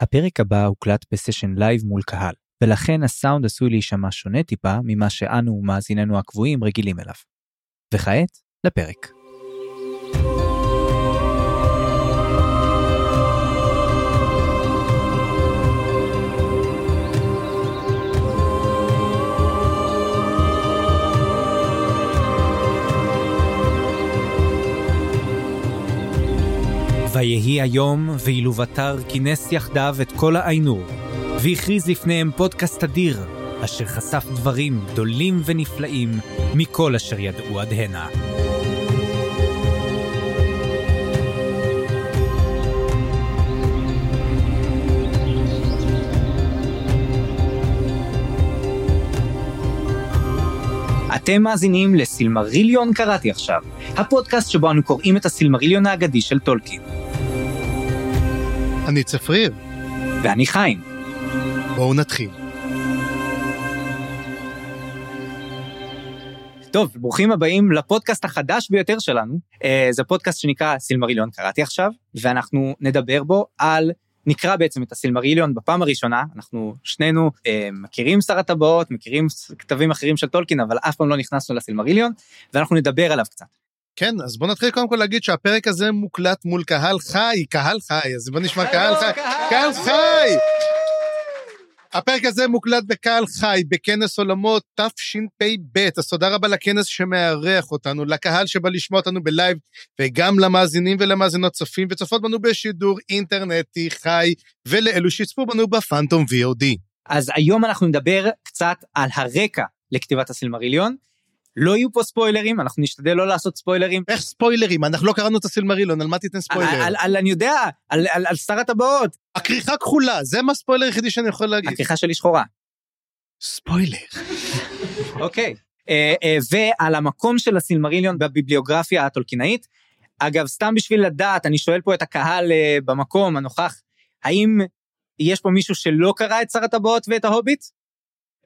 הפרק הבא הוקלט בסשן לייב מול קהל, ולכן הסאונד עשוי להישמע שונה טיפה ממה שאנו ומאזיננו הקבועים רגילים אליו. וכעת, לפרק. ויהי היום, ואילו בתר כינס יחדיו את כל האיינור, והכריז לפניהם פודקאסט אדיר, אשר חשף דברים גדולים ונפלאים מכל אשר ידעו עד הנה. אתם מאזינים לסילמריליון קראתי עכשיו, הפודקאסט שבו אנו קוראים את הסילמריליון האגדי של טולקין. אני צפריר. ואני חיים. בואו נתחיל. טוב, ברוכים הבאים לפודקאסט החדש ביותר שלנו. אה, זה פודקאסט שנקרא סילמריליון קראתי עכשיו, ואנחנו נדבר בו על, נקרא בעצם את הסילמריליון בפעם הראשונה, אנחנו שנינו אה, מכירים שר הטבעות, מכירים כתבים אחרים של טולקין, אבל אף פעם לא נכנסנו לסילמריליון, ואנחנו נדבר עליו קצת. כן, אז בוא נתחיל קודם כל להגיד שהפרק הזה מוקלט מול קהל חי, קהל חי, אז בוא נשמע קהל חי, קהל חי! הפרק הזה מוקלט בקהל חי, בכנס עולמות תשפ"ב, אז תודה רבה לכנס שמארח אותנו, לקהל שבא לשמוע אותנו בלייב, וגם למאזינים ולמאזינות צופים וצופות בנו בשידור אינטרנטי חי, ולאלו שיצפו בנו בפאנטום VOD. אז היום אנחנו נדבר קצת על הרקע לכתיבת הסילמריליון, לא יהיו פה ספוילרים, אנחנו נשתדל לא לעשות ספוילרים. איך ספוילרים? אנחנו לא קראנו את הסילמרילון, על מה תיתן ספוילר? על, על, על אני יודע, על, על, על שר הטבעות. הכריכה כחולה, זה מה הספוילר היחידי שאני יכול להגיד. הכריכה שלי שחורה. ספוילר. אוקיי. אה, אה, ועל המקום של הסילמריליון בביבליוגרפיה הטולקינאית. אגב, סתם בשביל לדעת, אני שואל פה את הקהל אה, במקום הנוכח, האם יש פה מישהו שלא קרא את שר הטבעות ואת ההוביט?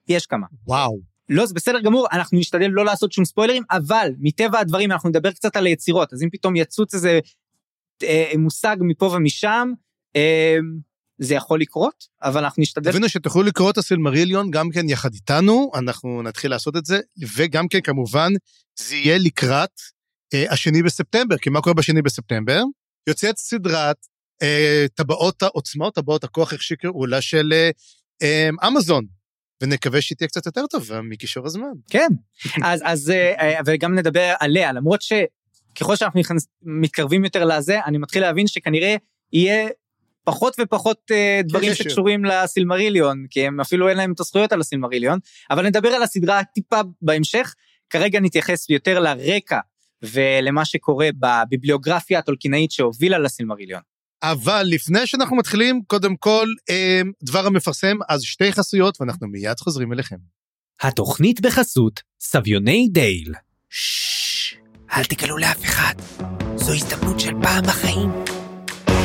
יש כמה. וואו. לא, זה בסדר גמור, אנחנו נשתדל לא לעשות שום ספוילרים, אבל מטבע הדברים אנחנו נדבר קצת על היצירות, אז אם פתאום יצוץ איזה אה, מושג מפה ומשם, אה, זה יכול לקרות, אבל אנחנו נשתדל... תבינו שתוכלו לקרוא את הסילמריליון גם כן יחד איתנו, אנחנו נתחיל לעשות את זה, וגם כן כמובן זה יהיה לקראת אה, השני בספטמבר, כי מה קורה בשני בספטמבר? יוצאת סדרת אה, טבעות העוצמה, טבעות הכוח, איך שיקראו לה, של אה, אמזון. ונקווה שהיא תהיה קצת יותר טובה מקישור הזמן. כן, אז, אז אה, וגם נדבר עליה, למרות שככל שאנחנו נכנס, מתקרבים יותר לזה, אני מתחיל להבין שכנראה יהיה פחות ופחות uh, דברים קשר. שקשורים לסילמריליון, כי הם אפילו אין להם את הזכויות על הסילמריליון, אבל נדבר על הסדרה טיפה בהמשך, כרגע נתייחס יותר לרקע ולמה שקורה בביבליוגרפיה הטולקינאית שהובילה לסילמריליון. אבל לפני שאנחנו מתחילים, קודם כל, אה, דבר המפרסם, אז שתי חסויות, ואנחנו מיד חוזרים אליכם. התוכנית בחסות סביוני דייל. ששש, אל תגלו לאף אחד. זו הזדמנות של פעם בחיים.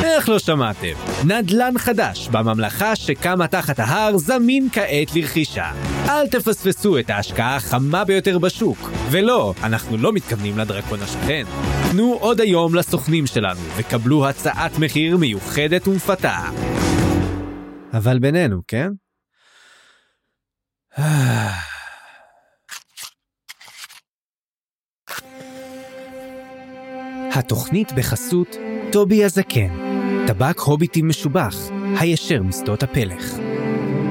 איך לא שמעתם? נדל"ן חדש בממלכה שקמה תחת ההר זמין כעת לרכישה. אל תפספסו את ההשקעה החמה ביותר בשוק. ולא, אנחנו לא מתכוונים לדרקון השכן. תנו עוד היום לסוכנים שלנו וקבלו הצעת מחיר מיוחדת ומפתה. אבל בינינו, כן? התוכנית בחסות טובי הזקן, טבק הוביטי משובח, הישר משדות הפלך.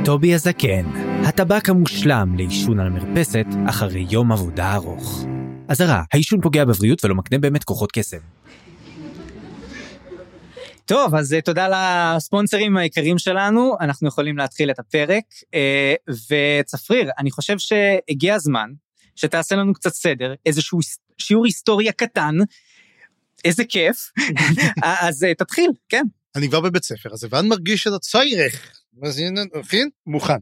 טובי הזקן, הטבק המושלם לעישון על מרפסת אחרי יום עבודה ארוך. אזהרה, העישון פוגע בבריאות ולא מקנה באמת כוחות קסם. טוב, אז תודה לספונסרים היקרים שלנו, אנחנו יכולים להתחיל את הפרק. וצפריר, אני חושב שהגיע הזמן שתעשה לנו קצת סדר, איזשהו שיעור היסטוריה קטן, איזה כיף. אז תתחיל, כן. אני כבר בבית ספר, אז ואני מרגיש. אז הנה, מכין? מוכן.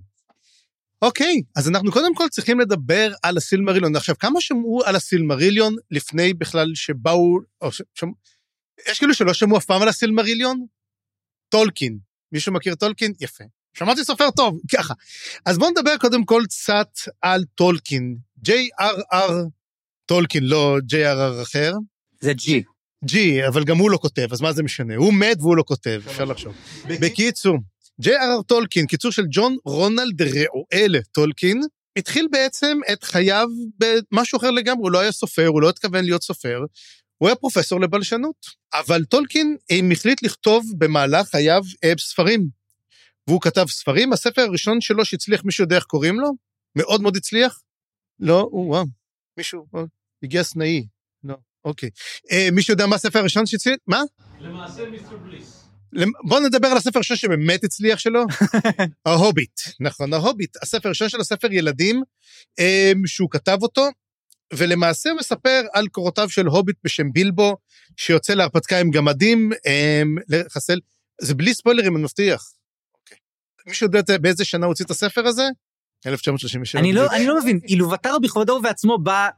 אוקיי, אז אנחנו קודם כל צריכים לדבר על הסילמריליון. עכשיו, כמה שמעו על הסילמריליון לפני בכלל שבאו, או ש... שמע... יש כאילו שלא שמעו אף פעם על הסילמריליון? טולקין. מישהו מכיר טולקין? יפה. שמעתי סופר טוב, ככה. אז בואו נדבר קודם כל קצת על טולקין. J.R.R. טולקין, לא J.R.R. אחר. זה G. G, אבל גם הוא לא כותב, אז מה זה משנה? הוא מת והוא לא כותב, אפשר לחשוב. בקיצור, J.R.R. טולקין, קיצור של ג'ון רונלד ראואל טולקין, התחיל בעצם את חייו במשהו אחר לגמרי, הוא לא היה סופר, הוא לא התכוון להיות סופר, הוא היה פרופסור לבלשנות. אבל טולקין החליט לכתוב במהלך חייו אה, ספרים. והוא כתב ספרים, הספר הראשון שלו שהצליח, מישהו יודע איך קוראים לו? מאוד מאוד הצליח? לא, וואו, מישהו, או, הגיע סנאי, אוקיי. אה, מישהו יודע מה הספר הראשון שהצליח? מה? למעשה מיסטר בליס. בואו נדבר על הספר הראשון שבאמת הצליח שלו. ההוביט, נכון, ההוביט. הספר הראשון שלו, ספר ילדים, אמ, שהוא כתב אותו, ולמעשה הוא מספר על קורותיו של הוביט בשם בילבו, שיוצא להרפתקה עם גמדים, אמ, לחסל, זה בלי ספוילרים, אני מבטיח. אוקיי. מישהו יודע באיזה שנה הוא הוציא את הספר הזה? 1937. אני לא, אני לא מבין, אילובטר בכבודו ובעצמו בא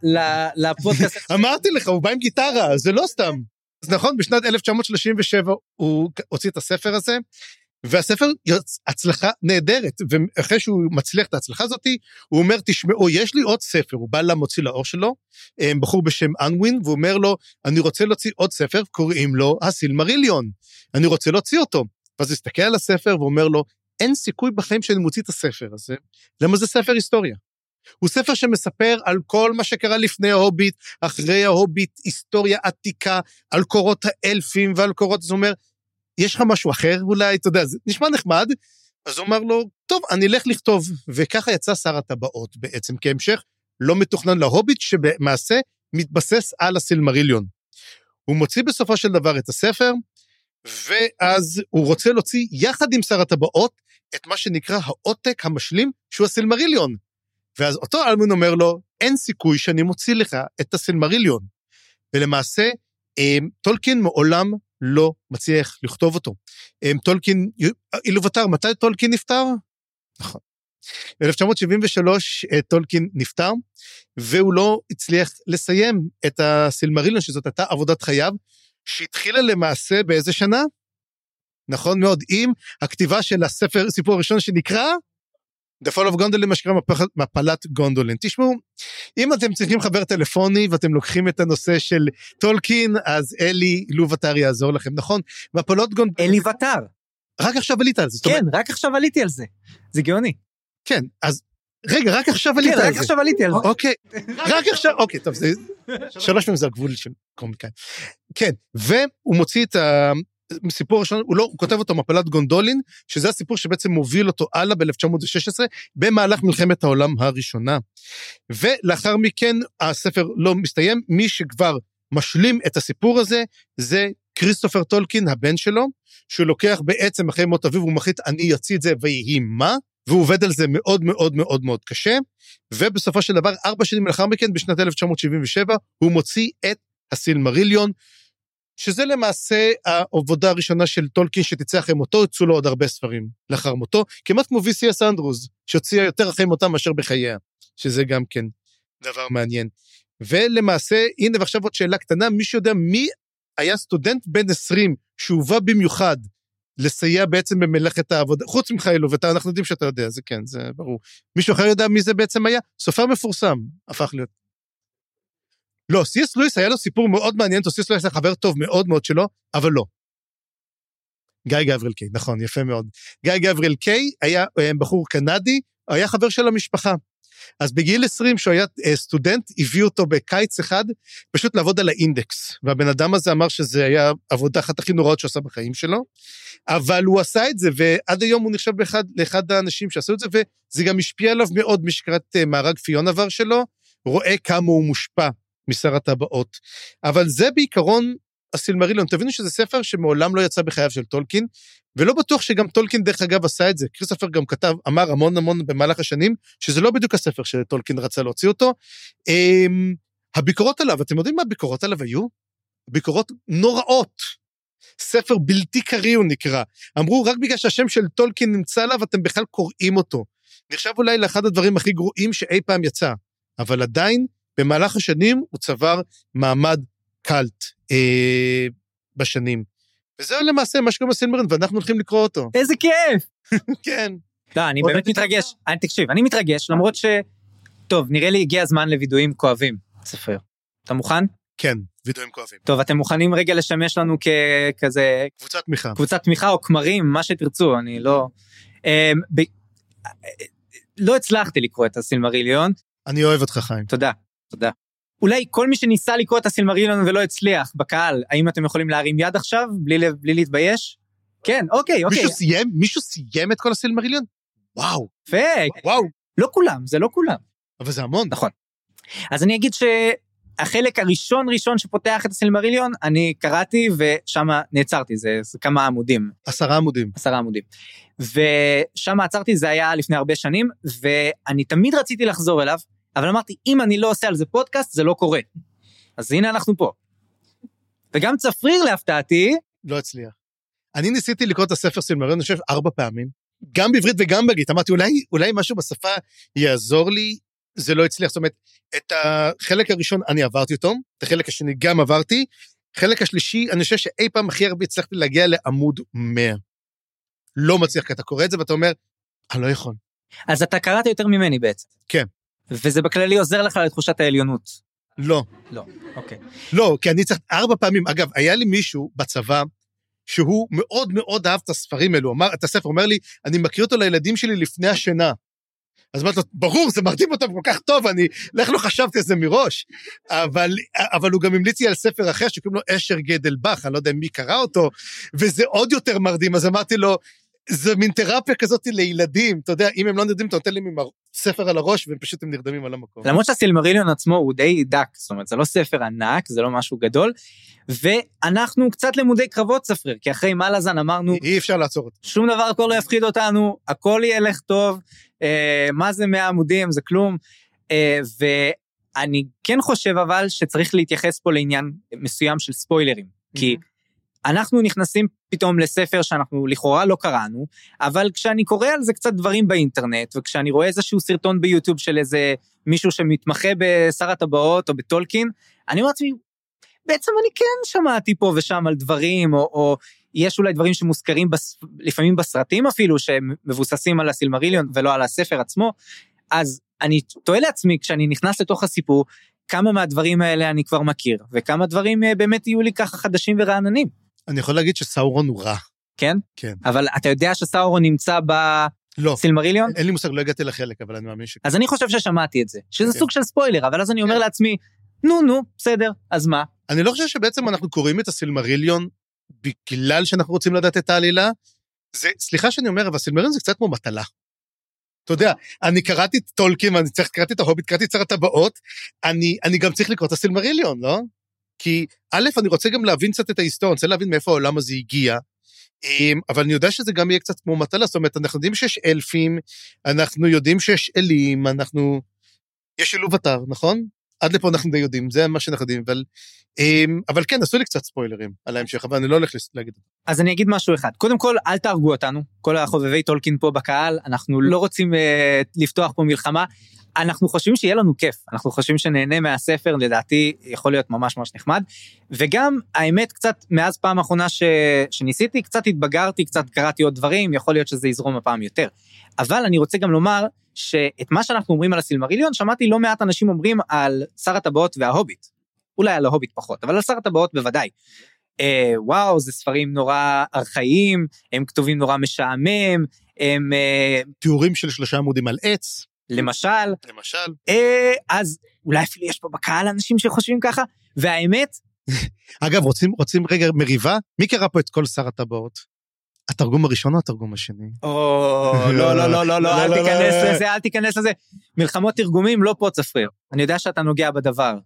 לפודקאסט. אמרתי לך, הוא בא עם גיטרה, זה לא סתם. אז נכון, בשנת 1937 הוא הוציא את הספר הזה, והספר הצלחה נהדרת, ואחרי שהוא מצליח את ההצלחה הזאת, הוא אומר, תשמעו, יש לי עוד ספר, הוא בא למוציא לאור שלו, אה, בחור בשם אנווין, והוא אומר לו, אני רוצה להוציא עוד ספר, קוראים לו הסילמריליון, אני רוצה להוציא אותו. ואז הוא הסתכל על הספר ואומר לו, אין סיכוי בחיים שאני מוציא את הספר הזה, למה זה ספר היסטוריה? הוא ספר שמספר על כל מה שקרה לפני ההוביט, אחרי ההוביט, היסטוריה עתיקה, על קורות האלפים ועל קורות, אז הוא אומר, יש לך משהו אחר אולי, אתה יודע, זה נשמע נחמד. אז הוא אמר לו, טוב, אני אלך לכתוב. וככה יצא שר הטבעות בעצם כהמשך לא מתוכנן להוביט, שבמעשה מתבסס על הסילמריליון. הוא מוציא בסופו של דבר את הספר, ואז הוא רוצה להוציא יחד עם שר הטבעות את מה שנקרא העותק המשלים, שהוא הסילמריליון. ואז אותו אלמון אומר לו, אין סיכוי שאני מוציא לך את הסילמריליון. ולמעשה, אמ, טולקין מעולם לא מצליח לכתוב אותו. אמ, טולקין, אילובטר, מתי טולקין נפטר? נכון. ב-1973 אה, טולקין נפטר, והוא לא הצליח לסיים את הסילמריליון, שזאת הייתה עבודת חייו, שהתחילה למעשה באיזה שנה? נכון מאוד, עם הכתיבה של הספר, סיפור הראשון שנקרא The Fall of Gondolin, מה שנקרא מפלת גונדולין. תשמעו, אם אתם צריכים חבר טלפוני ואתם לוקחים את הנושא של טולקין, אז אלי לובטר יעזור לכם, נכון? מפלות גונדולין... אלי ותר. רק עכשיו עלית על זה. כן, אומרת- רק עכשיו עליתי על זה. זה גאוני. כן, אז... רגע, רק עכשיו עלית כן, על רק זה. עכשיו עליתי על זה. אוקיי, רק עכשיו, אוקיי, טוב, זה... שלוש פעמים זה הגבול של קומיקאי. כן, והוא מוציא את הסיפור הראשון, הוא לא, הוא כותב אותו מפלת גונדולין, שזה הסיפור שבעצם מוביל אותו הלאה ב-1916, במהלך מלחמת העולם הראשונה. ולאחר מכן הספר לא מסתיים, מי שכבר משלים את הסיפור הזה, זה כריסטופר טולקין, הבן שלו, שהוא לוקח בעצם אחרי מות אביו, הוא מחליט, אני אוציא את זה ויהי מה, והוא עובד על זה מאוד מאוד מאוד מאוד קשה, ובסופו של דבר, ארבע שנים לאחר מכן, בשנת 1977, הוא מוציא את הסילמריליון, שזה למעשה העבודה הראשונה של טולקין שתצא אחרי מותו, יצאו לו עוד הרבה ספרים לאחר מותו, כמעט כמו V.C. אנדרוז, שהוציאה יותר אחרי מותה מאשר בחייה, שזה גם כן דבר מעניין. ולמעשה, הנה ועכשיו עוד שאלה קטנה, מישהו יודע מי היה סטודנט בן 20 שהובא במיוחד לסייע בעצם במלאכת העבודה, חוץ ממך אלו, ואנחנו יודעים שאתה יודע, זה כן, זה ברור. מישהו אחר יודע מי זה בעצם היה? סופר מפורסם, הפך להיות. לא, סי.אס לואיס היה לו סיפור מאוד מעניין, סי.אס לואיס היה חבר טוב מאוד מאוד שלו, אבל לא. גיא גבריאל קיי, נכון, יפה מאוד. גיא גבריאל קיי היה אה, בחור קנדי, היה חבר של המשפחה. אז בגיל 20, כשהוא היה אה, סטודנט, הביאו אותו בקיץ אחד פשוט לעבוד על האינדקס. והבן אדם הזה אמר שזה היה עבודה אחת הכי נוראות שהוא עשה בחיים שלו, אבל הוא עשה את זה, ועד היום הוא נחשב באחד, לאחד האנשים שעשו את זה, וזה גם השפיע עליו מאוד, מי שקרא את אה, מארג פיון עבר שלו, רואה כמה הוא מושפע משר הטבעות. אבל זה בעיקרון הסילמריליון. תבינו שזה ספר שמעולם לא יצא בחייו של טולקין, ולא בטוח שגם טולקין, דרך אגב, עשה את זה. כריסטופר גם כתב, אמר המון המון במהלך השנים, שזה לא בדיוק הספר שטולקין רצה להוציא אותו. אמ, הביקורות עליו, אתם יודעים מה הביקורות עליו היו? ביקורות נוראות. ספר בלתי קריא הוא נקרא. אמרו, רק בגלל שהשם של טולקין נמצא עליו, אתם בכלל קוראים אותו. נחשב אולי לאחד הדברים הכי גרועים שאי פעם יצא, אבל עדיין, במהלך השנים הוא צבר מעמד קאלט אה, בשנים. וזהו למעשה מה שקורה בסילמרין, ואנחנו הולכים לקרוא אותו. איזה כיף! כן. לא, אני באמת מתרגש. אני, תקשיב, אני מתרגש, למרות ש... טוב, נראה לי הגיע הזמן לווידויים כואבים. ספר. אתה מוכן? כן, וידאוים כואבים. טוב, אתם מוכנים רגע לשמש לנו ככזה קבוצת תמיכה. קבוצת תמיכה או כמרים, מה שתרצו, אני לא... אמ, ב... לא הצלחתי לקרוא את הסילמריליון, אני אוהב אותך, חיים. תודה, תודה. אולי כל מי שניסה לקרוא את הסילמריליון ולא הצליח, בקהל, האם אתם יכולים להרים יד עכשיו, בלי, בלי להתבייש? כן, אוקיי, אוקיי. מישהו סיים? מישהו סיים את כל הסילמריליון? וואו, פייק. וואו. לא כולם, זה לא כולם. אבל זה המון. נכון. אז אני אגיד שהחלק הראשון ראשון שפותח את הסילמריליון, אני קראתי ושם נעצרתי, זה, זה כמה עמודים, עשרה עמודים. עשרה עמודים. ושם עצרתי, זה היה לפני הרבה שנים, ואני תמיד רציתי לחזור אליו, אבל אמרתי, אם אני לא עושה על זה פודקאסט, זה לא קורה. אז הנה אנחנו פה. וגם צפריר להפתעתי, לא הצליח. אני ניסיתי לקרוא את הספר סילמריון, אני חושב, ארבע פעמים. גם בעברית וגם באנגלית. אמרתי, אולי, אולי משהו בשפה יעזור לי, זה לא הצליח. זאת אומרת, את החלק הראשון אני עברתי אותו, את החלק השני גם עברתי. חלק השלישי, אני חושב שאי פעם הכי הרבה הצלחתי להגיע לעמוד 100. לא מצליח, כי אתה קורא את זה ואתה אומר, אני לא יכול. אז אתה קראת יותר ממני בעצם. כן. וזה בכללי עוזר לך לתחושת העליונות. לא. לא, אוקיי. לא, כי אני צריך ארבע פעמים. אגב, היה לי מישהו בצבא, שהוא מאוד מאוד אהב את הספרים האלו, אמר, את הספר, אומר לי, אני מקריא אותו לילדים שלי לפני השינה. אז אמרתי לו, ברור, זה מרדים אותם כל כך טוב, אני, איך לא חשבתי על זה מראש? אבל, אבל הוא גם המליץ לי על ספר אחר שקוראים לו אשר גדלבך, אני לא יודע מי קרא אותו, וזה עוד יותר מרדים, אז אמרתי לו, זה מין תרפיה כזאת לילדים, אתה יודע, אם הם לא נרדים, אתה נותן להם ספר על הראש, והם פשוט הם נרדמים על המקום. למרות שהסילמריליון עצמו הוא די דק, זאת אומרת, זה לא ספר ענק, זה לא משהו גדול, ואנחנו קצת למודי קרבות צפריר, כי אחרי מלאזן אמרנו, אי אפשר לעצור אותו. שום דבר הכל לא יפחיד אותנו, הכל ילך טוב, אה, מה זה 100 עמודים, זה כלום. אה, ואני כן חושב אבל שצריך להתייחס פה לעניין מסוים של ספוילרים, כי אנחנו נכנסים פתאום לספר שאנחנו לכאורה לא קראנו, אבל כשאני קורא על זה קצת דברים באינטרנט, וכשאני רואה איזשהו סרטון ביוטיוב של איזה מישהו שמתמחה בשר הטבעות או בטולקין, אני אומר לעצמי, בעצם אני כן שמעתי פה ושם על דברים, או, או יש אולי דברים שמוזכרים בס, לפעמים בסרטים אפילו, שהם מבוססים על הסילמריליון ולא על הספר עצמו, אז אני תוהה לעצמי כשאני נכנס לתוך הסיפור, כמה מהדברים האלה אני כבר מכיר, וכמה דברים אה, באמת יהיו לי ככה חדשים ורעננים. אני יכול להגיד שסאורון הוא רע. כן? כן. אבל אתה יודע שסאורון נמצא לא, בסילמריליון? אין לי מושג, לא הגעתי לחלק, אבל אני מאמין ש... אז אני חושב ששמעתי את זה, שזה כן. סוג של ספוילר, אבל אז אני אומר לעצמי, נו, נו, בסדר, אז מה? אני לא חושב שבעצם אנחנו קוראים את הסילמריליון בגלל שאנחנו רוצים לדעת את העלילה. זה, סליחה שאני אומר, אבל הסילמריליון זה קצת כמו מטלה. אתה יודע, אני קראתי את טולקין, ואני צריך, קראתי את ההוביט, קראתי את שר הטבעות, אני, אני גם צריך לקרוא את הסילמריליון, לא? כי א', אני רוצה גם להבין קצת את ההיסטוריה, אני רוצה להבין מאיפה העולם הזה הגיע, אמ, אבל אני יודע שזה גם יהיה קצת כמו מטלה, זאת אומרת, אנחנו יודעים שיש אלפים, אנחנו יודעים שיש אלים, אנחנו... יש שילוב אתר, נכון? עד לפה אנחנו די יודעים, זה מה שאנחנו יודעים, אבל... אמ, אבל כן, עשו לי קצת ספוילרים על ההמשך, אבל אני לא הולך להגיד. אז אני אגיד משהו אחד. קודם כל, אל תהרגו אותנו, כל החובבי טולקין פה בקהל, אנחנו לא רוצים אה, לפתוח פה מלחמה. אנחנו חושבים שיהיה לנו כיף, אנחנו חושבים שנהנה מהספר, לדעתי יכול להיות ממש ממש נחמד. וגם, האמת, קצת מאז פעם אחרונה ש... שניסיתי, קצת התבגרתי, קצת קראתי עוד דברים, יכול להיות שזה יזרום הפעם יותר. אבל אני רוצה גם לומר שאת מה שאנחנו אומרים על הסילמריליון, שמעתי לא מעט אנשים אומרים על שר הטבעות וההוביט. אולי על ההוביט פחות, אבל על שר הטבעות בוודאי. אה, וואו, זה ספרים נורא ארכאיים, הם כתובים נורא משעמם, הם אה, תיאורים של שלושה עמודים על עץ, למשל, למשל. אה, אז אולי אפילו יש פה בקהל אנשים שחושבים ככה, והאמת, אגב, רוצים, רוצים רגע מריבה? מי קרא פה את כל שר הטבעות? התרגום הראשון או התרגום השני? או, לא, לא, לא, לא, לא, אל לא, לא, תיכנס לא. לזה, אל תיכנס לזה. מלחמות תרגומים לא פה צפריר. אני יודע שאתה נוגע בדבר.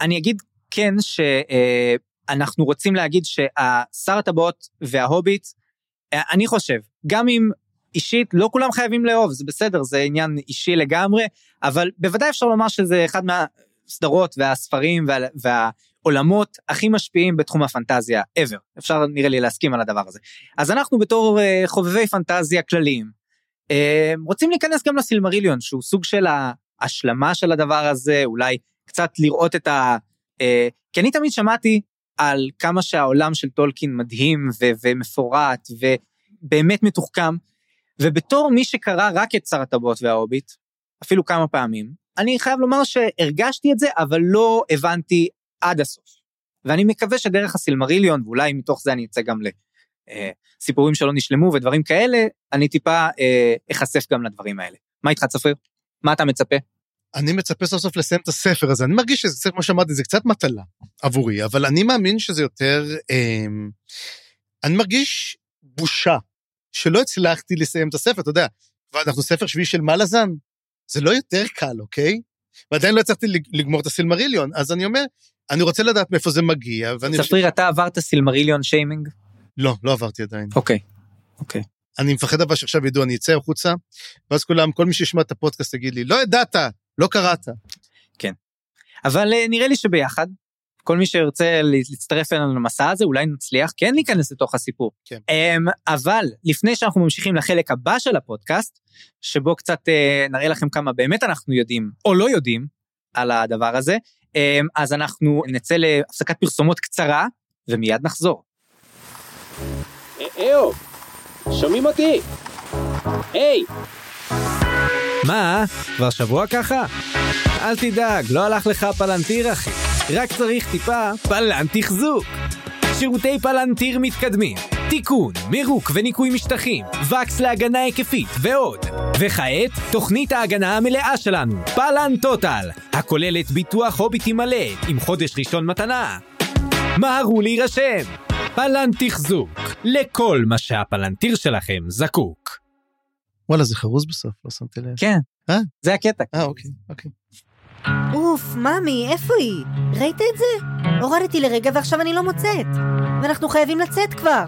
אני אגיד כן שאנחנו רוצים להגיד שהשר הטבעות וההוביט, אה, אני חושב, גם אם אישית לא כולם חייבים לאהוב, זה בסדר, זה עניין אישי לגמרי, אבל בוודאי אפשר לומר שזה אחד מהסדרות והספרים וה, והעולמות הכי משפיעים בתחום הפנטזיה ever. אפשר נראה לי להסכים על הדבר הזה. אז אנחנו בתור אה, חובבי פנטזיה כלליים, אה, רוצים להיכנס גם לסילמריליון, שהוא סוג של ההשלמה של הדבר הזה, אולי קצת לראות את ה... אה, כי אני תמיד שמעתי על כמה שהעולם של טולקין מדהים ו- ומפורט ובאמת מתוחכם, ובתור מי שקרא רק את שר הטבעות וההוביט, אפילו כמה פעמים, אני חייב לומר שהרגשתי את זה, אבל לא הבנתי עד הסוף. ואני מקווה שדרך הסילמריליון, ואולי מתוך זה אני אצא גם לסיפורים שלא נשלמו ודברים כאלה, אני טיפה אה, אחשף גם לדברים האלה. מה איתך צפריר? מה אתה מצפה? אני מצפה סוף סוף לסיים את הספר הזה. אני מרגיש שזה, כמו שאמרתי, זה קצת מטלה עבורי, אבל אני מאמין שזה יותר... אה, אני מרגיש בושה שלא הצלחתי לסיים את הספר, אתה יודע, ואנחנו ספר שביעי של מלאזן, זה לא יותר קל, אוקיי? ועדיין לא הצלחתי לגמור את הסילמריליון, אז אני אומר, אני רוצה לדעת מאיפה זה מגיע, ואני... צפריר, אתה עברת סילמריליון שיימינג? לא, לא עברתי עדיין. אוקיי, אוקיי. אני מפחד אבל שעכשיו ידעו, אני אצא החוצה, ואז כולם, כל מי שישמע את הפודקאסט יגיד לי, לא ידעת, לא קראת. אבל אה, נראה לי שביחד, כל מי שירצה להצטרף אלינו למסע הזה, אולי נצליח כן להיכנס לתוך הסיפור. כן. אמ, אבל לפני שאנחנו ממשיכים לחלק הבא של הפודקאסט, שבו קצת אה, נראה לכם כמה באמת אנחנו יודעים, או לא יודעים, על הדבר הזה, אמ, אז אנחנו נצא להפסקת פרסומות קצרה, ומיד נחזור. אהו, שומעים אותי? היי, מה? כבר שבוע ככה? אל תדאג, לא הלך לך פלנטיר אחי. רק צריך טיפה פלנט תחזוק. שירותי פלנטיר מתקדמים, תיקון, מירוק וניקוי משטחים, וקס להגנה היקפית ועוד. וכעת, תוכנית ההגנה המלאה שלנו, פלן טוטל, הכוללת ביטוח הוביטי מלא, עם חודש ראשון מתנה. מהרו להירשם! פלן תחזוק, לכל מה שהפלנטיר שלכם זקוק. וואלה, זה חרוז בסוף, לא שמתי לב. כן, אה? זה הקטע. אה, אוקיי, אוקיי. אוף, ממי, איפה היא? ראית את זה? הורדתי לרגע ועכשיו אני לא מוצאת. ואנחנו חייבים לצאת כבר.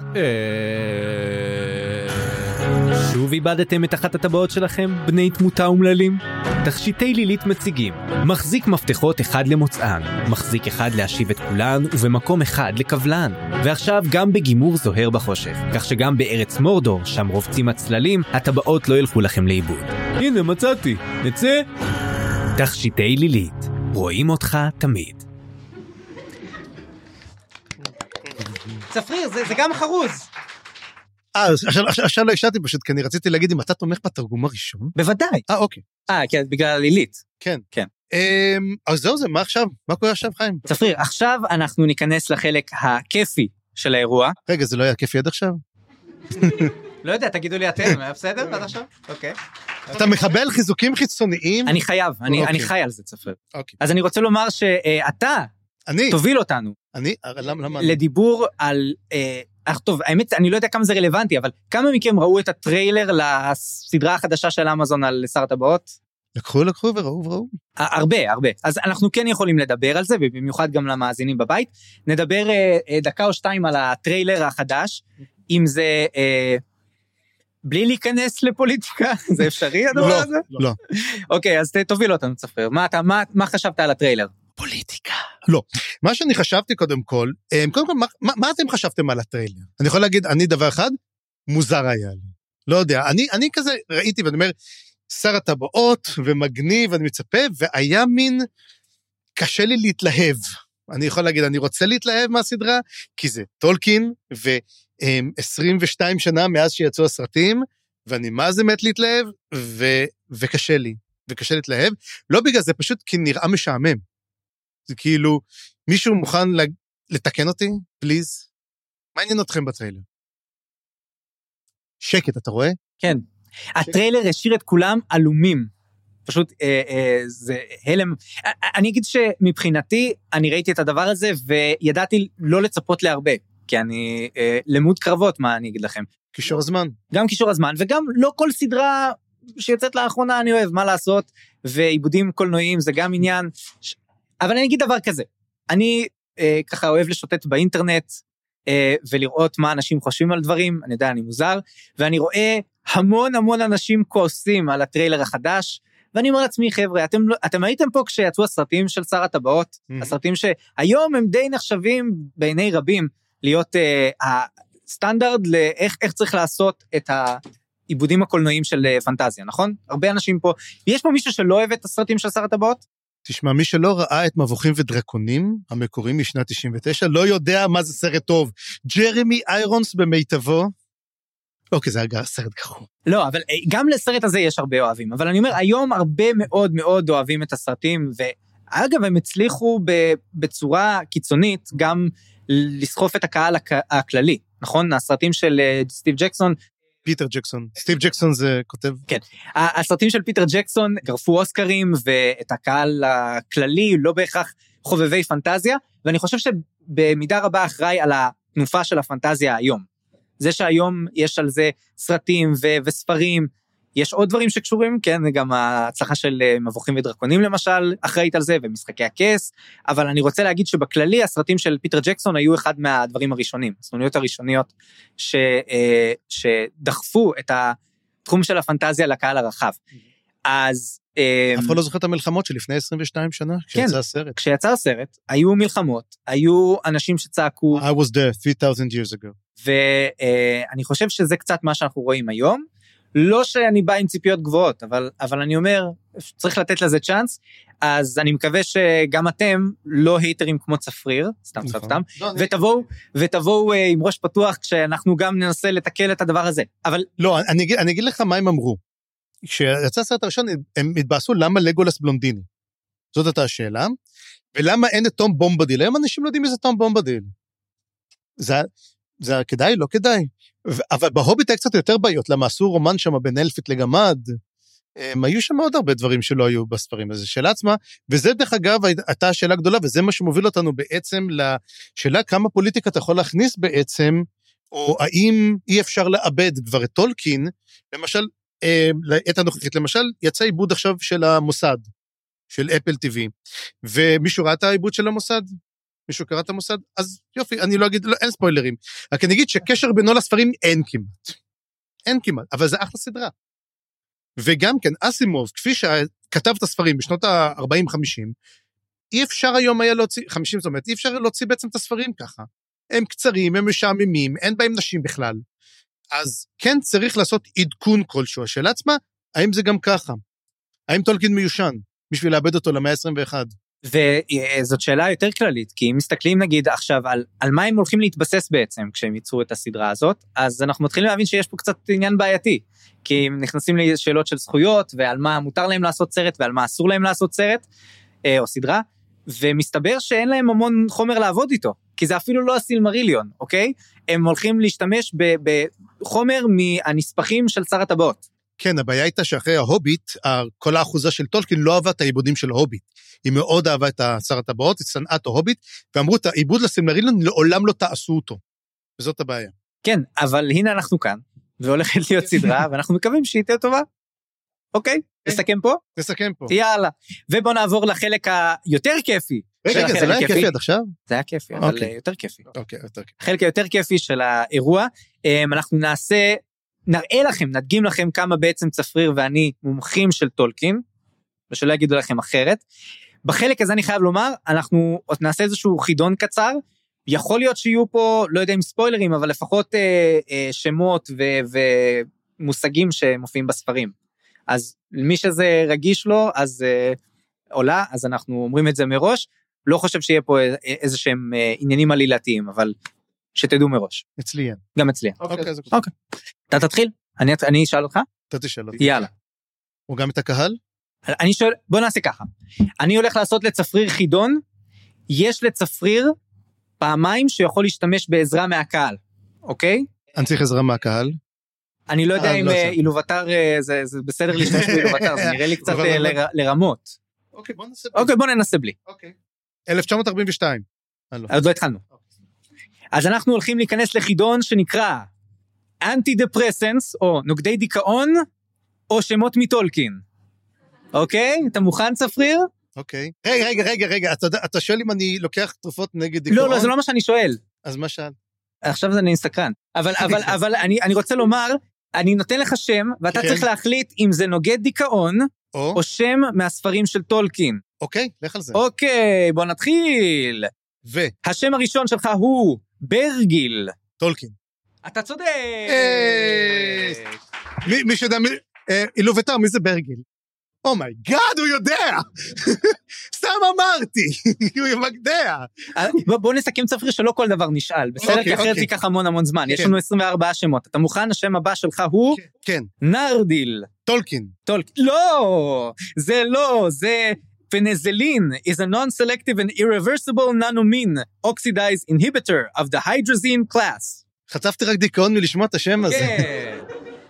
שוב איבדתם את אחת הטבעות שלכם, בני תמותה אומללים? תכשיטי לילית מציגים מחזיק מפתחות אחד למוצאן, מחזיק אחד להשיב את כולן, ובמקום אחד לקבלן. ועכשיו גם בגימור זוהר בחושך, כך שגם בארץ מורדור, שם רובצים הצללים, הטבעות לא ילכו לכם לאיבוד. הנה מצאתי, נצא? תכשיטי לילית, רואים אותך תמיד. צפריר, זה, זה גם חרוז. אה, עכשיו- לא השארתי פשוט, כי אני רציתי להגיד אם אתה תומך בתרגום הראשון. בוודאי. אה, אוקיי. אה, כן, בגלל הלילית. אמ, אז זהו זה, מה עכשיו? מה קורה עכשיו, חיים? צפריר, עכשיו אנחנו ניכנס לחלק הכיפי של האירוע. רגע, זה לא היה כיפי עד עכשיו? לא יודע, תגידו לי אתם, היה בסדר עד עכשיו? אוקיי. אתה מקבל חיזוקים חיצוניים? אני חייב, אני, אוקיי. אני חי על זה, צפריר. אוקיי. אז אני רוצה לומר שאתה אני, תוביל אותנו אני, אה, למה, למה? לדיבור על... אה, אך טוב, האמת, אני לא יודע כמה זה רלוונטי, אבל כמה מכם ראו את הטריילר לסדרה החדשה של אמזון על שר הטבעות? לקחו, לקחו וראו וראו. הרבה, הרבה. אז אנחנו כן יכולים לדבר על זה, ובמיוחד גם למאזינים בבית. נדבר אה, אה, דקה או שתיים על הטריילר החדש, אם זה... אה, בלי להיכנס לפוליטיקה, זה אפשרי הדבר לא, הזה? לא. אוקיי, אז תוביל אותנו, צפריר. מה, אתה, מה, מה חשבת על הטריילר? פוליטיקה. לא. מה שאני חשבתי קודם כל, אמ, קודם כל, מה, מה, מה אתם חשבתם על הטריילר? אני יכול להגיד, אני דבר אחד, מוזר היה לי. לא יודע, אני, אני כזה ראיתי ואני אומר, שר הטבעות ומגניב, אני מצפה, והיה מין, קשה לי להתלהב. אני יכול להגיד, אני רוצה להתלהב מהסדרה, כי זה טולקין, ו-22 שנה מאז שיצאו הסרטים, ואני מה זה מת להתלהב, ו, וקשה לי, וקשה להתלהב. לא בגלל זה, פשוט כי נראה משעמם. זה כאילו, מישהו מוכן ל- לתקן אותי? פליז? מה עניין אתכם בטריילר? שקט, אתה רואה? כן. הטריילר השאיר את כולם עלומים. פשוט אה, אה, זה הלם. אה, אה, אני אגיד שמבחינתי, אני ראיתי את הדבר הזה וידעתי לא לצפות להרבה. כי אני אה, למוד קרבות, מה אני אגיד לכם. קישור הזמן. גם קישור הזמן, וגם לא כל סדרה שיוצאת לאחרונה אני אוהב, מה לעשות, ועיבודים קולנועיים זה גם עניין. ש... אבל אני אגיד דבר כזה, אני אה, ככה אוהב לשוטט באינטרנט, אה, ולראות מה אנשים חושבים על דברים, אני יודע, אני מוזר, ואני רואה המון המון אנשים כועסים על הטריילר החדש, ואני אומר לעצמי, חבר'ה, אתם, לא- אתם הייתם פה כשיצאו הסרטים של שר הטבעות, Mhm. הסרטים שהיום הם די נחשבים בעיני רבים להיות אה, הסטנדרט לאיך איך צריך לעשות את העיבודים הקולנועיים של אה, פנטזיה, נכון? הרבה אנשים פה, יש פה מישהו שלא אוהב את הסרטים של שר הטבעות? תשמע, מי שלא ראה את מבוכים ודרקונים, המקורים משנת 99, לא יודע מה זה סרט טוב. ג'רמי איירונס במיטבו. אוקיי, זה היה סרט גרוע. לא, אבל אה, גם לסרט הזה יש הרבה אוהבים, אבל אני אומר, היום הרבה מאוד מאוד אוהבים את הסרטים, אגב, הם הצליחו בצורה קיצונית גם לסחוף את הקהל הכ- הכללי, נכון? הסרטים של אה, סטיב ג'קסון, פיטר ג'קסון. סטיב ג'קסון זה כותב... ה- הסרטים של פיטר ג'קסון גרפו אוסקרים, ואת הקהל הכללי, לא בהכרח חובבי פנטזיה, ואני חושב שבמידה רבה אחראי על התנופה של הפנטזיה היום. זה שהיום יש על זה סרטים ו- וספרים, יש עוד דברים שקשורים, כן, גם ההצלחה של אה, מבוכים ודרקונים למשל אחראית על זה, ומשחקי הכס, אבל אני רוצה להגיד שבכללי הסרטים של פיטר ג'קסון היו אחד מהדברים הראשונים, הסנוניות הראשוניות ש, אה, שדחפו את התחום של הפנטזיה לקהל הרחב. אז אה, אף אחד לא זוכר את המלחמות שלפני 22 שנה, כשיצא הסרט. כשיצא הסרט, היו מלחמות, היו אנשים שצעקו, I was there 3,000 years ago. ואני חושב שזה קצת מה שאנחנו רואים היום. לא שאני בא עם ציפיות גבוהות, אבל, אבל אני אומר, צריך לתת לזה צ'אנס, אז אני מקווה שגם אתם לא הייטרים כמו צפריר, סתם סתם נכון. סתם, לא, ותבואו, ותבואו אה, עם ראש פתוח כשאנחנו גם ננסה לטקל את הדבר הזה. אבל לא, אני אני אגיד לך מה הם אמרו. כשיצא הסרט הראשון, הם התבאסו למה לגולס בלונדיני. זאת הייתה השאלה. ולמה אין את תום בומבדיל? היום אנשים לא יודעים מי זה תום בומבדיל. זה, זה היה כדאי? לא כדאי. ו- אבל בהוביט היה קצת יותר בעיות, למה עשו רומן שם בין אלפית לגמד. הם היו שם עוד הרבה דברים שלא היו בספרים, אז זו שאלה עצמה, וזה דרך אגב הייתה השאלה הגדולה, וזה מה שמוביל אותנו בעצם לשאלה כמה פוליטיקה אתה יכול להכניס בעצם, או האם אי אפשר לאבד כבר את טולקין, למשל, אה, לעת הנוכחית, למשל, יצא עיבוד עכשיו של המוסד, של אפל TV, ומישהו ראה את העיבוד של המוסד? מישהו קרא את המוסד? אז יופי, אני לא אגיד, לא, אין ספוילרים. רק אני אגיד שקשר בינו לספרים אין כמעט. אין כמעט, אבל זה אחלה סדרה. וגם כן, אסימוב, כפי שכתב את הספרים בשנות ה-40-50, אי אפשר היום היה להוציא, 50 זאת אומרת, אי אפשר להוציא בעצם את הספרים ככה. הם קצרים, הם משעממים, אין בהם נשים בכלל. אז כן צריך לעשות עדכון כלשהו. השאלה עצמה, האם זה גם ככה? האם טולקין מיושן בשביל לאבד אותו למאה ה-21? וזאת שאלה יותר כללית, כי אם מסתכלים נגיד עכשיו על, על מה הם הולכים להתבסס בעצם כשהם ייצרו את הסדרה הזאת, אז אנחנו מתחילים להבין שיש פה קצת עניין בעייתי. כי הם נכנסים לשאלות של זכויות, ועל מה מותר להם לעשות סרט ועל מה אסור להם לעשות סרט, אה, או סדרה, ומסתבר שאין להם המון חומר לעבוד איתו, כי זה אפילו לא הסילמריליון, אוקיי? הם הולכים להשתמש בחומר מהנספחים של שר הטבעות. כן, הבעיה הייתה שאחרי ההוביט, כל האחוזה של טולקין לא אהבה את העיבודים של ההוביט. היא מאוד אהבה את שר הטבעות, היא שנאה את ההוביט, ואמרו, את העיבוד לסילמרילון לעולם לא תעשו אותו. וזאת הבעיה. כן, אבל הנה אנחנו כאן, והולכת להיות סדרה, ואנחנו מקווים שהיא תהיה טובה. אוקיי, נסכם פה? נסכם פה. יאללה. ובוא נעבור לחלק היותר כיפי. רגע, רגע, זה לא היה. כיפי עד עכשיו? זה היה כיפי, אבל אוקיי. יותר כיפי. אוקיי, יותר כיפי. החלק היותר כיפי של האירוע, אמ, אנחנו נעשה, נראה לכם, נדגים לכם כמה בעצם צפריר ואני מומחים של טולקין, ושלא יגידו לכם אחרת. בחלק הזה אני חייב לומר, אנחנו עוד נעשה איזשהו חידון קצר, יכול להיות שיהיו פה, לא יודע אם ספוילרים, אבל לפחות אה, אה, שמות ו, ומושגים שמופיעים בספרים. אז מי שזה רגיש לו, אז אה, עולה, אז אנחנו אומרים את זה מראש. לא חושב שיהיה פה אה, איזה שהם אה, עניינים עלילתיים, אבל שתדעו מראש, אצלי אין. גם אצלי. אוקיי, אז אוקיי. אתה תתחיל? אני, אני אשאל אותך? אתה תשאל אותי. יאללה. או גם את הקהל? אני שואל, בוא נעשה ככה. אני הולך לעשות לצפריר חידון, יש לצפריר פעמיים שיכול להשתמש בעזרה מהקהל, אוקיי? אני צריך עזרה מהקהל. אני לא יודע אה, אם לא אה. אילובטר אה, זה בסדר להשתמש באילובטר, זה נראה לי קצת לר- לרמות. אוקיי, בוא. אוקיי, בוא ננסה בלי. אוקיי. 1942. אה, לא. עוד לא התחלנו. אז אנחנו הולכים להיכנס לחידון שנקרא אנטי דפרסנס, או נוגדי דיכאון, או שמות מטולקין. אוקיי? אתה מוכן צפריר? אוקיי. רגע, רגע, רגע, רגע, אתה אתה שואל אם אני לוקח תרופות נגד דיכאון? לא, לא, זה לא מה שאני שואל. אז מה שאל? עכשיו אני סקרן. אבל, אבל, אבל אני, אני רוצה לומר, אני נותן לך שם, ואתה כן. צריך להחליט אם זה נוגד דיכאון, או, או שם מהספרים של טולקין. אוקיי, לך על זה. אוקיי, בוא נתחיל. ו, השם הראשון שלך הוא ברגיל. טולקין. אתה צודק. אה, מי שיודע, מי- אה, אילובאטר, מי זה ברגיל? oh my God, הוא יודע! סתם אמרתי, הוא יודע. אה, בוא, נסכם צפריר שלא כל דבר נשאל, בסדר? כי אחרת. ייקח המון המון זמן. יש כן. לנו 24 שמות. אתה מוכן? השם הבא שלך הוא כן, נרדיל. טולקין. טולקין. לא! זה לא, זה Penicillin is a non-selective and irreversible nanomine oxidized inhibitor of the hydrazine class. חטפתי רק דיכאון מלשמוע את השם הזה. כן.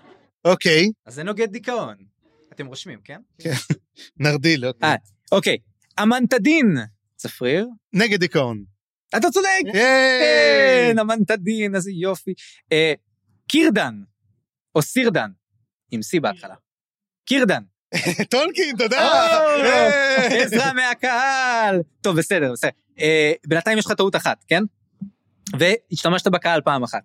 אוקיי, אז זה נוגד דיכאון. אתם רושמים, כן? נרדיל, אוקיי. אה. אוקיי. אמנטדין. צפריר. נגד דיכאון. אתה צודק. כן, אמנטדין, איזה יופי. אה, קירדן, או סירדן, עם C בהתחלה. קירדן. טולקין, תודה! ייי! עזרה מהקהל. טוב, בסדר, בסדר. אה, בינתיים יש לך טעות אחת, כן? והשתמשת בקהל פעם אחת.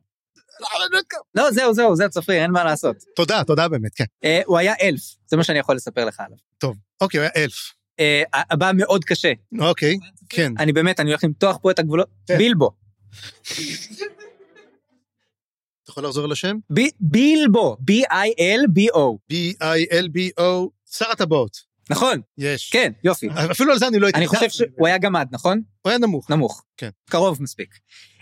לא, זהו, זהו, זה צפריר, אין מה לעשות. תודה, תודה באמת, כן. אה, הוא היה אלף, זה מה שאני יכול לספר לך עליו. טוב, אוקיי, הוא היה אלף. אה, הבא מאוד קשה. אוקיי, כן. אני באמת, אני הולך למתוח פה את הגבולות. כן. בילבו. יכול לחזור על השם? בילבו, B-I-L-B-O. B-I-L-B-O, שר הטבעות. נכון, יש. כן, יופי. אפילו על זה אני לא הייתי... אני חושב שהוא היה גמד, נכון? הוא היה נמוך. נמוך. כן. קרוב מספיק.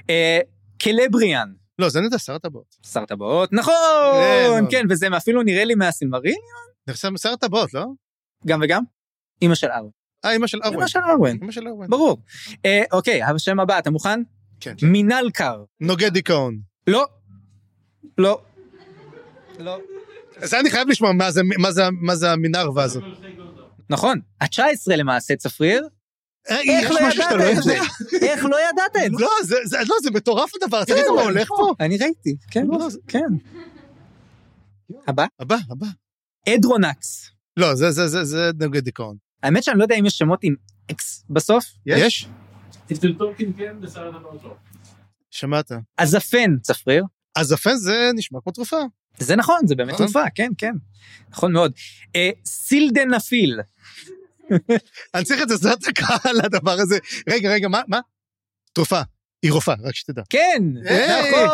אה, קלבריאן, לא, זה יודע, שר הטבעות. שר טבעות, נכון, כן. כן, וזה אפילו נראה לי מהסילמריל, נחשב שר הטבעות, לא? גם וגם? אימא של ארווין. אה, אמא של ארווין. אימא של ארווין, אמא של ארווין. ברור. אה, אוקיי, השם הבא, אתה מוכן? כן. מינל קר. נוגד דיכאון. לא. לא. לא. זה אני חייב לשמוע מה זה- מה זה- מה זה המנהרווה הזאת. נכון, ה-19 למעשה, צפריר. אה, איך לא ידעת את זה? איך לא ידעת את זה? לא, זה- לא, מטורף הדבר, תגיד מה הולך פה? אני ראיתי, כן, לא, כן. הבא, הבא, הבא. אדרונקס. לא, זה- זה- זה זה נוגד דיכאון. האמת שאני לא יודע אם יש שמות עם אקס בסוף. יש? כן, לא. שמעת. הזפן, צפריר. הזפן זה נשמע כמו תרופה. זה נכון, זה באמת נכון. תרופה, כן, כן. נכון מאוד. אה, סילדנפיל. אני צריך את עזרת הקהל לדבר הזה. רגע, רגע, מה? מה? תרופה. היא רופאה, רק שתדע. כן! נכון.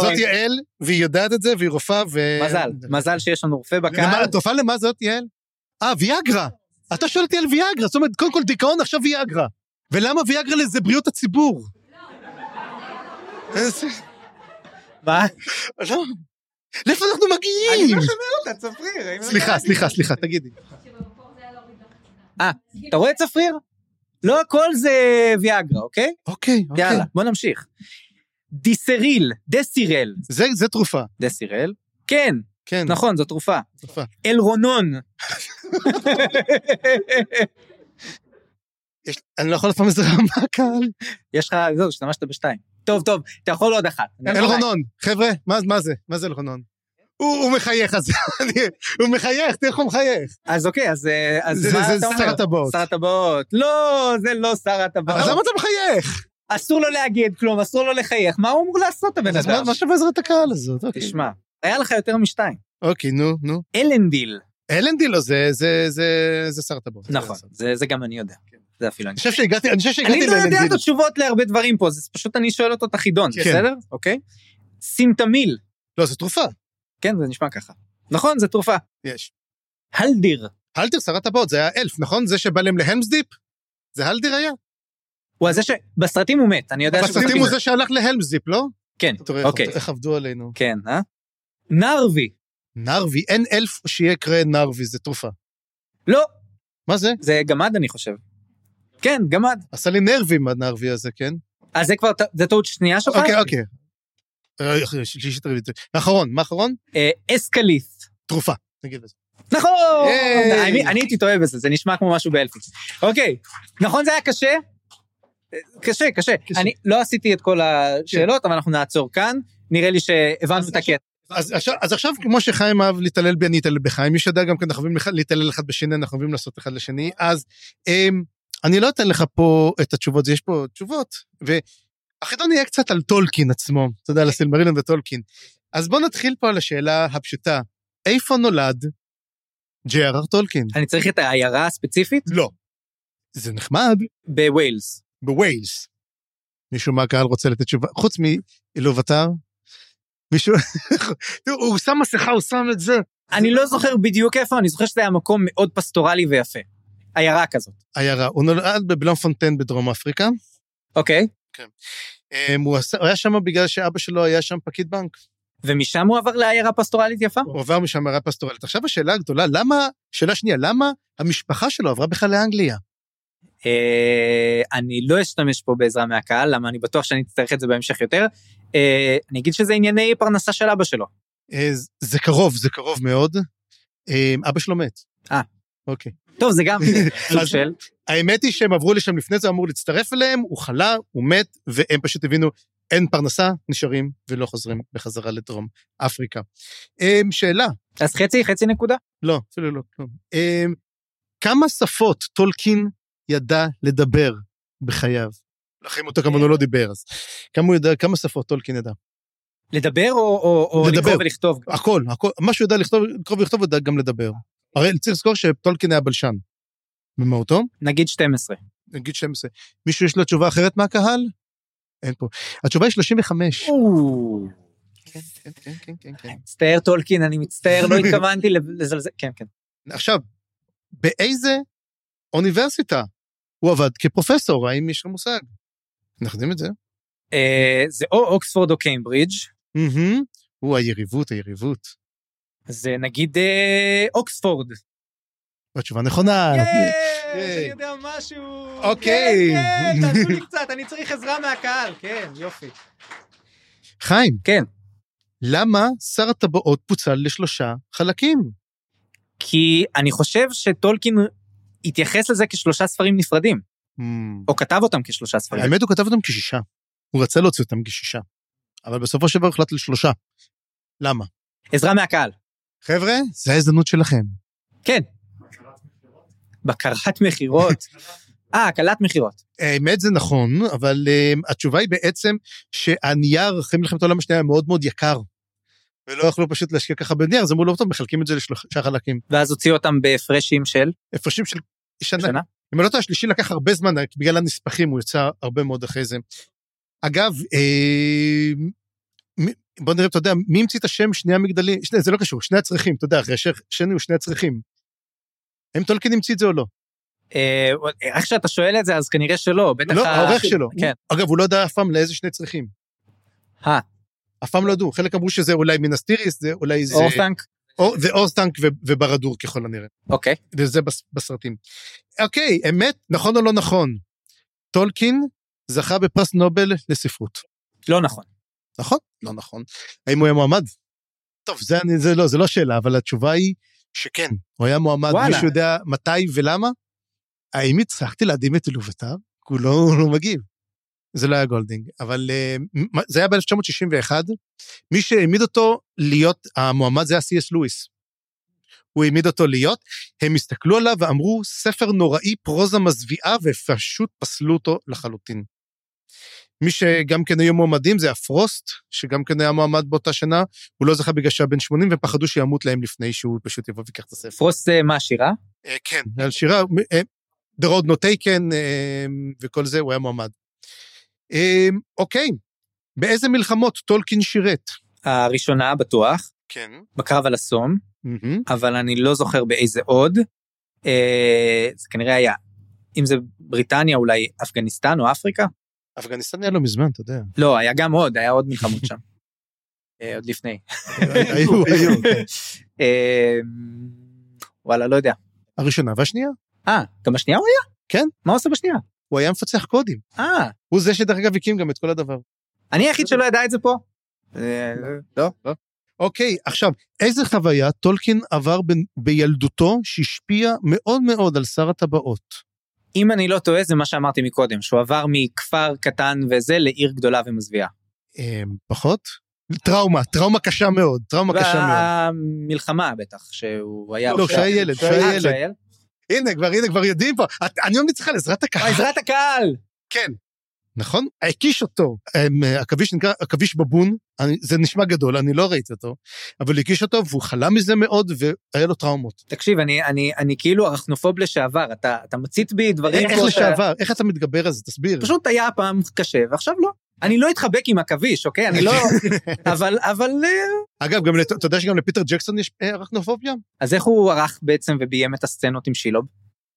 זאת יעל, והיא יודעת את זה, והיא רופאה, ו... מזל, מזל שיש לנו רופא בקהל. התרופה למה זאת, יעל? אה, ויאגרה. אתה שואל אותי על ויאגרה, זאת אומרת, קודם כל דיכאון, עכשיו ויאגרה. ולמה ויאגרה לזה בריאות הציבור? מה? לא. לאיפה אנחנו מגיעים? אותה, צפריר. סליחה, סליחה, סליחה, תגידי. אה, אתה רואה צפריר? לא הכל זה ויאגרה, אוקיי? אוקיי, אוקיי. יאללה, בוא נמשיך. דיסריל, דסירל. זה, זה תרופה. דסירל? כן, כן, נכון, זו תרופה. תרופה. אלרונון. יש, אני לא יכול לפעמים עזרה מהקהל. יש לך, זהו, השתמשת בשתיים. טוב, טוב, אתה יכול עוד אחת. אלרונון, חבר'ה, מה, מה זה? מה זה אלרונון? הוא, מחייך, אז הוא מחייך, תראה איך הוא מחייך. אז אוקיי, אז אה, אז זה- מה זה אתה שר אומר? הטבעות. שר הטבעות. לא, זה לא שר הטבעות. אז למה אתה מחייך? אסור לו להגיד כלום, אסור לו לחייך. מה הוא אמור לעשות, הבן מה- אדם? מה שווה עזרת הקהל הזאת? אוקיי. תשמע, היה לך יותר משתיים. אוקיי, נו, נו. אלנדיל. אלנדי לא, זה, זה, זה, זה שר הטבעות. נכון, זה זה גם אני יודע. זה אפילו אני. חושב שהגעתי, אני חושב שהגעתי אני לא יודע את. התשובות להרבה דברים פה, זה פשוט אני שואל אותו את החידון, כן. בסדר? אוקיי? סימטמיל. לא, זה תרופה. כן, זה נשמע ככה. נכון, זה תרופה. יש. הלדיר. הלטר שר הטבעות, זה היה אלף, נכון? זה שבא להם להלמסדיפ? זה הלדיר היה? הוא הזה ש... בסרטים הוא מת, אני יודע בסרטים הוא זה שהלך להלמסדיפ, לא? כן, אוקיי. איך- איך עבדו עלינו. כן, אה? נרווי. נרווי, אין אלף שיקרא נרווי, זה תרופה. לא, מה זה? זה גמד אני חושב. כן, גמד. עשה לי נרבים הנרווי הזה, כן? אז זה כבר, זה טעות שנייה שלך? אוקיי, אוקיי. אה, שלישית רביעית. האחרון, מה האחרון? אה, אסקליס. תרופה. נגיד לזה. נכון! אני הייתי טועה בזה, זה נשמע כמו משהו באלפי. אוקיי, נכון זה היה קשה? אה, קשה, קשה. אני לא עשיתי את כל השאלות, אבל אנחנו נעצור כאן. נראה לי שהבנו את הקטע. אז עכשיו, אז עכשיו, כמו שחיים אהב להתעלל בי, אני אתעלל בחיים. מי שיודע גם כן, אנחנו אוהבים להתעלל אחד בשני, אנחנו אוהבים לעשות אחד לשני. אז אמ, אני לא אתן לך פה את התשובות, יש פה תשובות. והחידון יהיה קצת על טולקין עצמו, אתה יודע, על הסילמרילון וטולקין. אז בוא נתחיל פה על השאלה הפשוטה, איפה נולד ג'י.אר.אר טולקין? אני צריך את העיירה הספציפית לא. זה נחמד, בווילס. בווילס. מישהו מהקהל רוצה לתת תשובה? חוץ מאילובאטר? מישהו... תראו, הוא שם מסכה, הוא שם את זה. אני לא זוכר בדיוק איפה, אני זוכר שזה היה מקום מאוד פסטורלי ויפה. עיירה כזאת. עיירה. הוא נולד בבלומפונטיין בדרום אפריקה. אוקיי? אמ, הוא היה שם בגלל שאבא שלו היה שם פקיד בנק. ומשם הוא עבר לעיירה פסטורלית יפה? הוא עבר משם עיירה פסטורלית. עכשיו השאלה הגדולה, למה, שאלה שנייה, למה המשפחה שלו עברה בכלל לאנגליה? אה, אני לא אשתמש פה בעזרה מהקהל, למה אני בטוח שאני אצטרך את זה בהמשך יותר. אה, אני אגיד שזה ענייני פרנסה של אבא שלו. אה, זה- קרוב, זה קרוב מאוד. אבא שלו מת. אה. אוקיי. טוב, זה גם סוג של... האמת היא שהם עברו לשם לפני זה, אמור להצטרף אליהם, הוא חלה, הוא מת, והם פשוט הבינו, אין פרנסה, נשארים ולא חוזרים בחזרה לדרום אפריקה. אמ, שאלה, אז חצי, חצי נקודה. לא, אפילו לא, כלום. אמ, כמה שפות טולקין ידע לדבר בחייו? לחיים אותו כמובן הוא לא דיבר, אז כמה הוא ידע, כמה שפות טולקין ידע? לדבר או, או, או לדבר. לקרוא ולכתוב? הכל, הכל, מה שהוא יודע לכתוב, לקרוא ולכתוב, הוא יודע גם לדבר. הרי צריך לזכור שטולקין היה בלשן. במהותו, נגיד 12. נגיד 12. מישהו יש לו תשובה אחרת מהקהל? אין פה. התשובה היא 35. כן, כן, כן, כן. מצטער טולקין, אני מצטער, לא התכוונתי לזלזל, כן, כן. עכשיו, באיזה אוניברסיטה הוא עבד כפרופסור? האם יש לך מושג? אנחנו יודעים את זה. אה, זה או אוקספורד או קיימברידג'. הוא היריבות, היריבות. זה נגיד אה, אוקספורד. התשובה נכונה. אני יודע משהו. אוקיי. כן, כן, תעזרו לי קצת, אני צריך עזרה מהקהל, כן, יופי. חיים. כן. למה שר הטבעות פוצל לשלושה חלקים? כי אני חושב שטולקין התייחס לזה כשלושה ספרים נפרדים, או כתב אותם כשלושה ספרים. האמת הוא כתב אותם כשישה. הוא רצה להוציא אותם כשישה. אבל בסופו של דבר הוחלט לשלושה. למה? עזרה מהקהל. חבר'ה, זה ההזדמנות שלכם. כן. בקרת מכירות. אה, הקלת מכירות. האמת זה נכון, אבל uh, התשובה היא בעצם שהנייר אחרי מלחמת העולם השנייה היה מאוד מאוד יקר. ולא יכלו פשוט להשקיע ככה בנייר, אז אמרו לו, טוב, מחלקים את זה לשלושה חלקים. ואז הוציאו אותם בהפרשים של הפרשים של שנה. שנה. אם אני לא טועה, השלישי לקח הרבה זמן, כי בגלל הנספחים הוא יצא הרבה מאוד אחרי זה. אגב, אה, בוא נראה, אתה יודע, מי המציא את השם שני המגדלים? שני, זה לא קשור, שני הצריכים, אתה יודע, אחרי שני הוא שני הצריחים. האם טולקין המציא את זה או לא? אה, איך שאתה שואל את זה, אז כנראה שלא, בטח... לא, העורך שלו. כן. אגב, הוא לא ידע אף פעם לאיזה שני צריחים. אה. אף פעם לא ידעו, חלק אמרו שזה אולי מינס טירית, זה אולי זה... אורתנק? או- זה אורתנק וברד-דור ככל הנראה. אוקיי. וזה בס- בסרטים. אוקיי, אמת, נכון או לא נכון? טולקין זכה בפרס נובל לספרות. לא נכון. נכון? לא נכון. האם הוא היה מועמד? טוב, זה, אני, זה לא, זה לא שאלה, אבל התשובה היא שכן, הוא היה מועמד. וואלה. מישהו יודע מתי ולמה? האם הצלחתי להדהים את עלובותיו? הוא לא, הוא לא מגיב. זה לא היה גולדינג, אבל uh, זה היה ב-1961. מי שהעמיד אותו להיות המועמד זה היה סי.אס לואיס. הוא העמיד אותו להיות, הם הסתכלו עליו ואמרו, ספר נוראי, פרוזה מזוויעה, ופשוט פסלו אותו לחלוטין. מי שגם כן היו מועמדים זה הפרוסט, שגם כן היה מועמד באותה שנה, הוא לא זכה בגלל שהיה בן 80, ופחדו שימות להם לפני שהוא פשוט יבוא ויקח את הספר. פרוס אה, מה, שירה? אה, כן, על שירה, אה, The Road Not Taken וכל זה, הוא היה מועמד. אוקיי, באיזה מלחמות טולקין שירת? הראשונה בטוח, כן. בקרב על הסום, אבל אני לא זוכר באיזה עוד. אה, זה כנראה היה, אם זה בריטניה, אולי אפגניסטן או אפריקה? אפגניסטן היה לא מזמן, אתה יודע. לא, היה גם עוד, היה עוד מלחמות שם. אה, עוד לפני. היו, היו. כן. אה, וואלה, לא יודע. הראשונה והשנייה. אה, גם בשנייה הוא היה? כן. מה הוא עושה בשנייה? הוא היה מפצח קודים. אה, הוא זה שדרך אגב הקים גם את כל הדבר. אני היחיד שלא ידע את זה פה. אה, לא, לא. אוקיי, עכשיו, איזה חוויה טולקין עבר בילדותו שהשפיעה מאוד מאוד על שר הטבעות? אם אני לא טועה, זה מה שאמרתי מקודם, שהוא עבר מכפר קטן וזה לעיר גדולה ומזוויעה. אה, פחות? טראומה, טראומה קשה מאוד, טראומה קשה מאוד. במלחמה בטח, שהוא היה... לא, כשהיה ילד, כשהיה ילד. הנה, כבר, הנה, כבר יודעים פה. את- אני ממליץ לך על עזרת הקהל. עזרת הקהל! כן. נכון? הקיש אותו. אמ, עכביש נקרא עכביש בבון, אני- זה נשמע גדול, אני לא ראיתי אותו, אבל הוא הקיש אותו והוא חלה מזה מאוד והיה לו טראומות. תקשיב, אני, אני, אני כאילו ארכנופוב לשעבר, אתה, אתה מצית בי דברים... איך לשעבר? איך אתה מתגבר על זה? תסביר. פשוט היה פעם קשה, ועכשיו לא. אני לא אתחבק עם עכביש, אוקיי? אני לא... אבל, אבל... אה, אגב, גם אתה יודע שגם לפיטר ג'קסון יש אה, ארכנופוביה? אז איך הוא ערך בעצם וביים את הסצנות עם שילוב?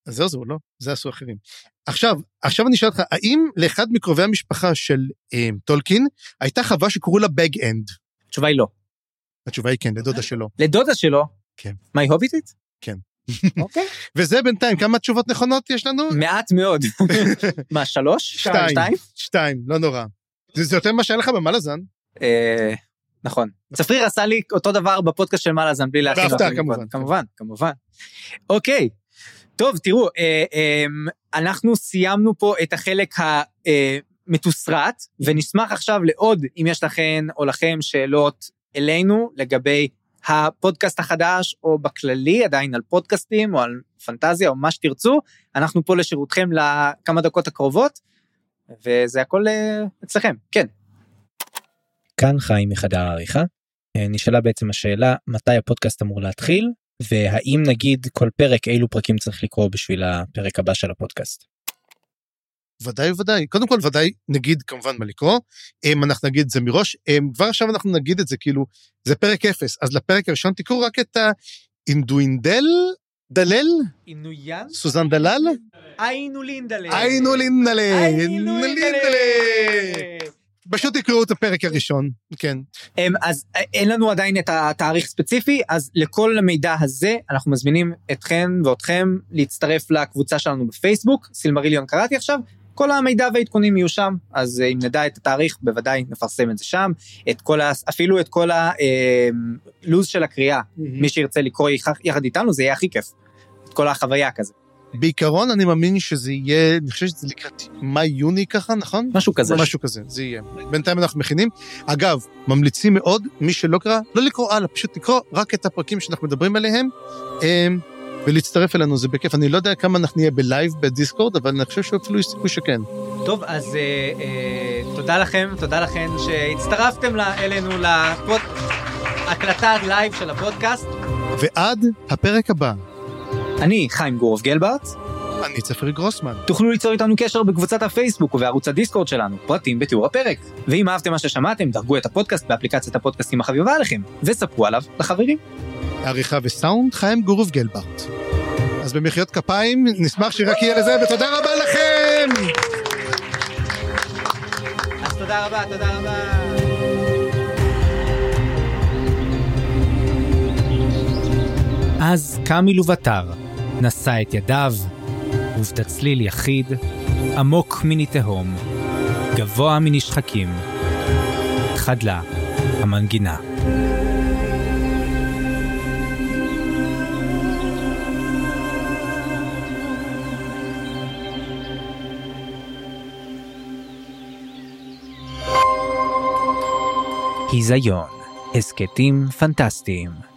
אז זהו, זהו, לא, זה עשו אחרים. עכשיו, עכשיו אני אשאל אותך, האם לאחד מקרובי המשפחה של אה, טולקין הייתה חווה שקראו לה Bag End? התשובה היא לא. התשובה היא כן, לדודה שלו. לדודה שלו, כן. מה, היא הוביטית? אוקיי. וזה בינתיים, כמה תשובות נכונות יש לנו? מעט מאוד. מה, שלוש? שתיים. שתיים, לא נורא. זה זה יותר ממה שהיה לך במלאזן. אה, נכון. צפריר עשה לי אותו דבר בפודקאסט של מלאזן בלי להכין בהפתעה, כמובן. כמובן, כמובן. אוקיי. טוב, תראו, אה, אה, אנחנו סיימנו פה את החלק המתוסרט, ונשמח עכשיו לעוד, אם יש לכן או לכם שאלות אלינו לגבי הפודקאסט החדש, או בכללי, עדיין על פודקאסטים, או על פנטזיה, או מה שתרצו, אנחנו פה לשירותכם לכמה דקות הקרובות, וזה הכל אה, אצלכם, כן. כאן חיים מחדר העריכה. אה, נשאלה בעצם השאלה מתי הפודקאסט אמור להתחיל והאם נגיד כל פרק אילו פרקים צריך לקרוא בשביל הפרק הבא של הפודקאסט. ודאי וודאי. קודם כל, ודאי נגיד כמובן מה לקרוא. אם אנחנו נגיד את זה מראש, אם כבר עכשיו אנחנו נגיד את זה, כאילו, זה פרק אפס. אז לפרק הראשון תקראו רק את האינדואינדל, דלל, עינוין? סוזן דלל, היינו לינדלה. היינו לינדלה, היינו לינדלה. פשוט תקראו את הפרק הראשון, כן. אמ, אז אה, אין לנו עדיין את התאריך ספציפי, אז לכל המידע הזה אנחנו מזמינים אתכן ואתכם להצטרף לקבוצה שלנו בפייסבוק, סילמריליון קראתי עכשיו, כל המידע והעדכונים יהיו שם, אז אה, אם נדע את התאריך בוודאי נפרסם את זה שם, את כל ה... אפילו את כל הלו"ז של הקריאה, מי שירצה לקרוא יח- יחד איתנו זה יהיה הכי כיף, את כל החוויה כזה, בעיקרון אני מאמין שזה יהיה, אני חושב שזה לקראת מאי-יוני ככה, נכון? משהו כזה. משהו כזה, זה יהיה. בינתיים אנחנו מכינים. אגב, ממליצים מאוד, מי שלא קרא, לא לקרוא הלאה, פשוט לקרוא רק את הפרקים שאנחנו מדברים עליהם, אמ, ולהצטרף אלינו, זה בכיף. אני לא יודע כמה אנחנו נהיה ב live בדיסקורד, אבל אני חושב שאפילו יש סיכוי שכן. טוב, אז אה, אה, תודה לכם, תודה לכם שהצטרפתם לה- אלינו להקלטת live של הפודקאסט. ועד הפרק הבא, אני חיים גורוב גלברט, אני צפריר גרוסמן. תוכלו ליצור איתנו קשר בקבוצת הפייסבוק ובערוץ הדיסקורד שלנו, פרטים בתיאור הפרק. ואם אהבתם מה ששמעתם, דרגו את הפודקאסט באפליקציית הפודקאסטים החביבה עליכם, וספרו עליו לחברים. עריכה וסאונד, חיים גורוב גלברט. אז במחיאות כפיים, נשמח שרק יהיה לזה, ותודה רבה לכם! אז תודה רבה, תודה רבה. אז קם מלוותר, נשא את ידיו, ובתצליל יחיד, עמוק מני תהום, גבוה מנשחקים, חדלה המנגינה. היזיון, הסכתים פנטסטיים.